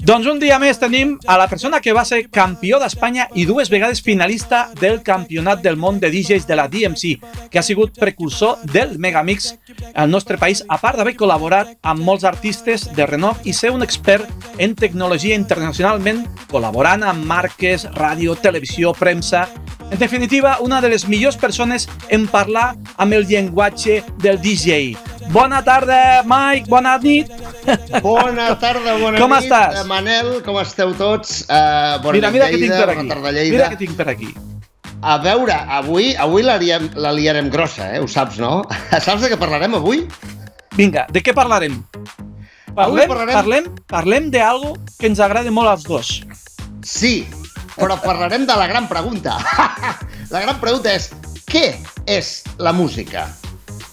Doncs un dia més tenim a la persona que va ser campió d'Espanya i dues vegades finalista del Campionat del Món de DJs de la DMC, que ha sigut precursor del Megamix al nostre país, a part d'haver col·laborat amb molts artistes de renom i ser un expert en tecnologia internacionalment, col·laborant amb marques, ràdio, televisió, premsa... En definitiva, una de les millors persones en parlar amb el llenguatge del DJ. Bona tarda, Mike, bona nit. Bona tarda, bona Com nit. estàs? Eh, Manel, com esteu tots? Uh, bona Mira, mira què tinc Lleida, per aquí. Mira què tinc per aquí. A veure, avui, avui la, liam, la liarem grossa, eh? Ho saps, no? Saps de què parlarem avui? Vinga, de què parlarem? Parlem, parlarem- parlem, parlem d'algo que ens agrada molt als dos. Sí, però parlarem de la gran pregunta. la gran pregunta és, què és la música?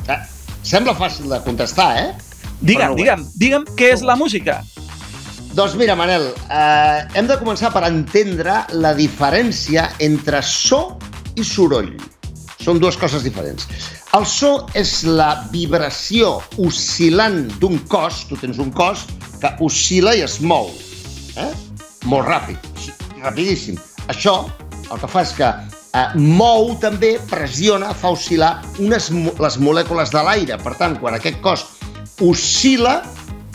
Eh, Sembla fàcil de contestar, eh? Digue'm, digue'm, digue'm què és la música. Doncs mira, Manel, eh, hem de començar per entendre la diferència entre so i soroll. Són dues coses diferents. El so és la vibració oscil·lant d'un cos, tu tens un cos que oscil·la i es mou, eh? molt ràpid, rapidíssim. Això el que fa és que eh, mou també, pressiona, fa oscil·lar unes, les molècules de l'aire. Per tant, quan aquest cos oscil·la,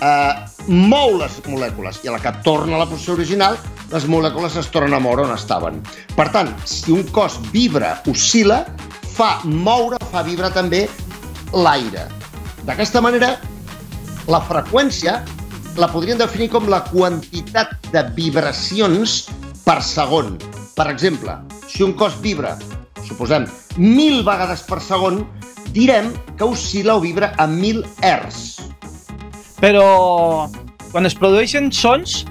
eh, mou les molècules i a la que torna a la posició original, les molècules es tornen a moure on estaven. Per tant, si un cos vibra, oscil·la, fa moure, fa vibrar també l'aire. D'aquesta manera, la freqüència la podríem definir com la quantitat de vibracions per segon. Per exemple, si un cos vibra, suposem, 1.000 vegades per segon, direm que oscil·la o vibra a 1.000 Hz. Però quan es produeixen sons,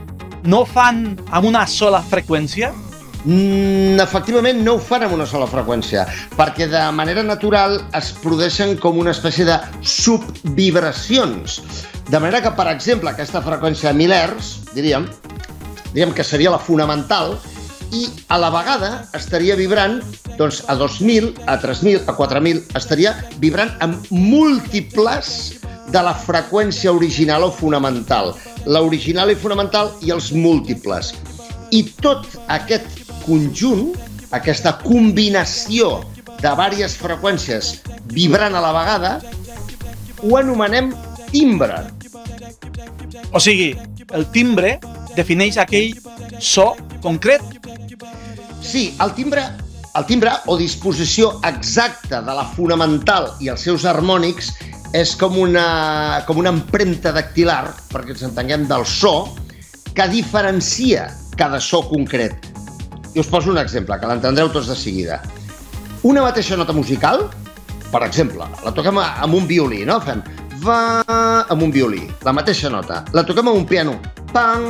no fan amb una sola freqüència? Mm, efectivament, no ho fan amb una sola freqüència, perquè de manera natural es produeixen com una espècie de subvibracions. De manera que, per exemple, aquesta freqüència de 1000 Hz, diríem, diríem que seria la fonamental, i a la vegada estaria vibrant doncs, a 2.000, a 3.000, a 4.000, estaria vibrant amb múltiples de la freqüència original o fonamental. L'original i fonamental i els múltiples. I tot aquest conjunt, aquesta combinació de diverses freqüències vibrant a la vegada, ho anomenem timbre. O sigui, el timbre defineix aquell so concret. Sí, el timbre, el timbre o disposició exacta de la fonamental i els seus harmònics és com una, com una empremta dactilar, perquè ens entenguem del so, que diferencia cada so concret. I us poso un exemple, que l'entendreu tots de seguida. Una mateixa nota musical, per exemple, la toquem amb un violí, no? Fem va amb un violí, la mateixa nota. La toquem amb un piano, pam,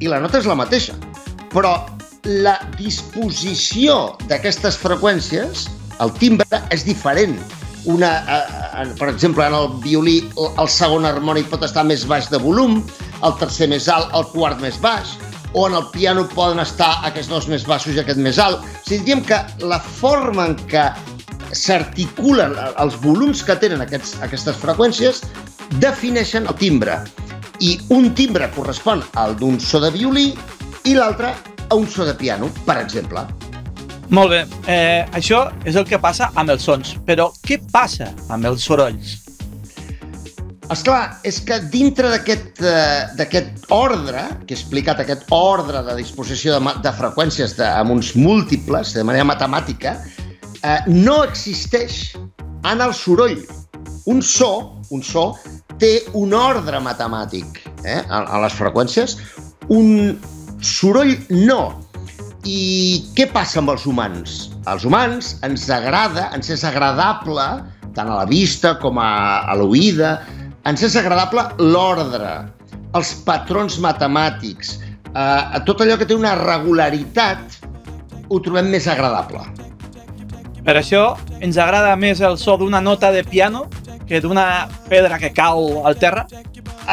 i la nota és la mateixa. Però la disposició d'aquestes freqüències, el timbre, és diferent. Una, eh, eh, per exemple, en el violí, el- segon harmònic pot estar més baix de volum, el tercer més alt, el quart més baix, o en el piano poden estar aquests dos més baixos i aquest més alt. O sigui, diríem que la forma en què s'articulen els volums que tenen aquests, aquestes freqüències defineixen el timbre. I un timbre correspon al d'un so de violí i l'altre a un so de piano, per exemple. Molt bé, eh, això és el que passa amb els sons. Però què passa amb els sorolls? Esclar, és que dintre d'aquest eh, ordre, que he explicat, aquest ordre de disposició de, de freqüències de, amb uns múltiples, de manera matemàtica, eh, no existeix en el soroll. Un so, un so, té un ordre matemàtic eh, a, a les freqüències, un soroll no. I què passa amb els humans? Els humans ens agrada, ens és agradable, tant a la vista com a, a l'oïda, ens és agradable l'ordre, els patrons matemàtics, eh, tot allò que té una regularitat ho trobem més agradable. Per això ens agrada més el so d'una nota de piano que d'una pedra que cau al terra.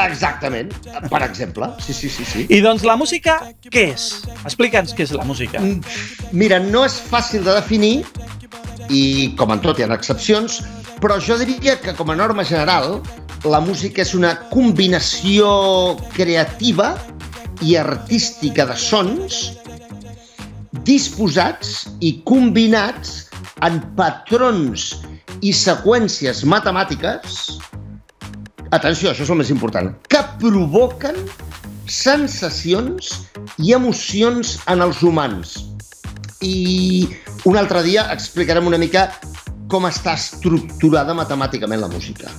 Exactament, per exemple. Sí, sí, sí, sí. I doncs la música, què és? Explica'ns què és la música. Mm, Mira, no és fàcil de definir i, com en tot, hi ha excepcions, però jo diria que, com a norma general, la música és una combinació creativa i artística de sons disposats i combinats en patrons i seqüències matemàtiques, atenció, això és el més important, que provoquen sensacions i emocions en els humans. I un altre dia explicarem una mica com està estructurada matemàticament la música.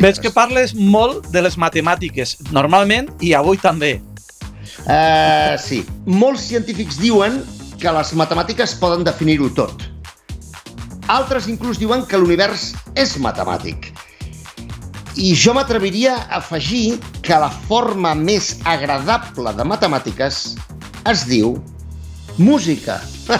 Veig que parles molt de les matemàtiques, normalment i avui també. Uh, sí. Molts científics diuen que les matemàtiques poden definir-ho tot. Altres inclús diuen que l'univers és matemàtic. I jo m'atreviria a afegir que la forma més agradable de matemàtiques es diu música.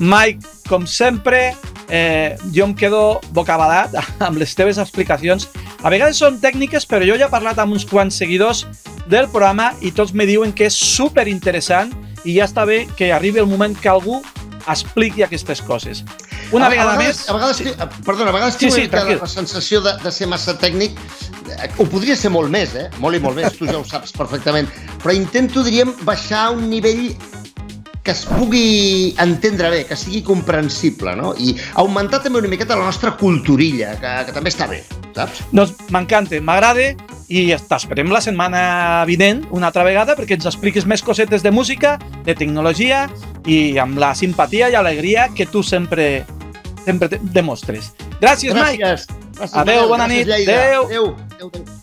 Mike, com sempre, eh, jo em quedo bocabadat amb les teves explicacions. A vegades són tècniques, però jo ja he parlat amb uns quants seguidors del programa i tots me diuen que és super interessant i ja està bé que arribi el moment que algú expliqui aquestes coses. Una a, vegada a vegades, més... A vegades, sí. perdona, a vegades sí, sí, que la sensació de, de ser massa tècnic ho podria ser molt més, eh? Molt i molt més, tu ja ho saps perfectament. Però intento, diríem, baixar un nivell que es pugui entendre bé, que sigui comprensible, no? I augmentar també una miqueta la nostra culturilla, que, que també està bé, saps? Doncs m'encanta, m'agrada i t'esperem la setmana vinent una altra vegada perquè ens expliquis més cosetes de música, de tecnologia i amb la simpatia i alegria que tu sempre sempre demostres. Gràcies, Gràcies. Mike. Gràcies, Adéu, bona nit. Adéu. Adéu. Adéu.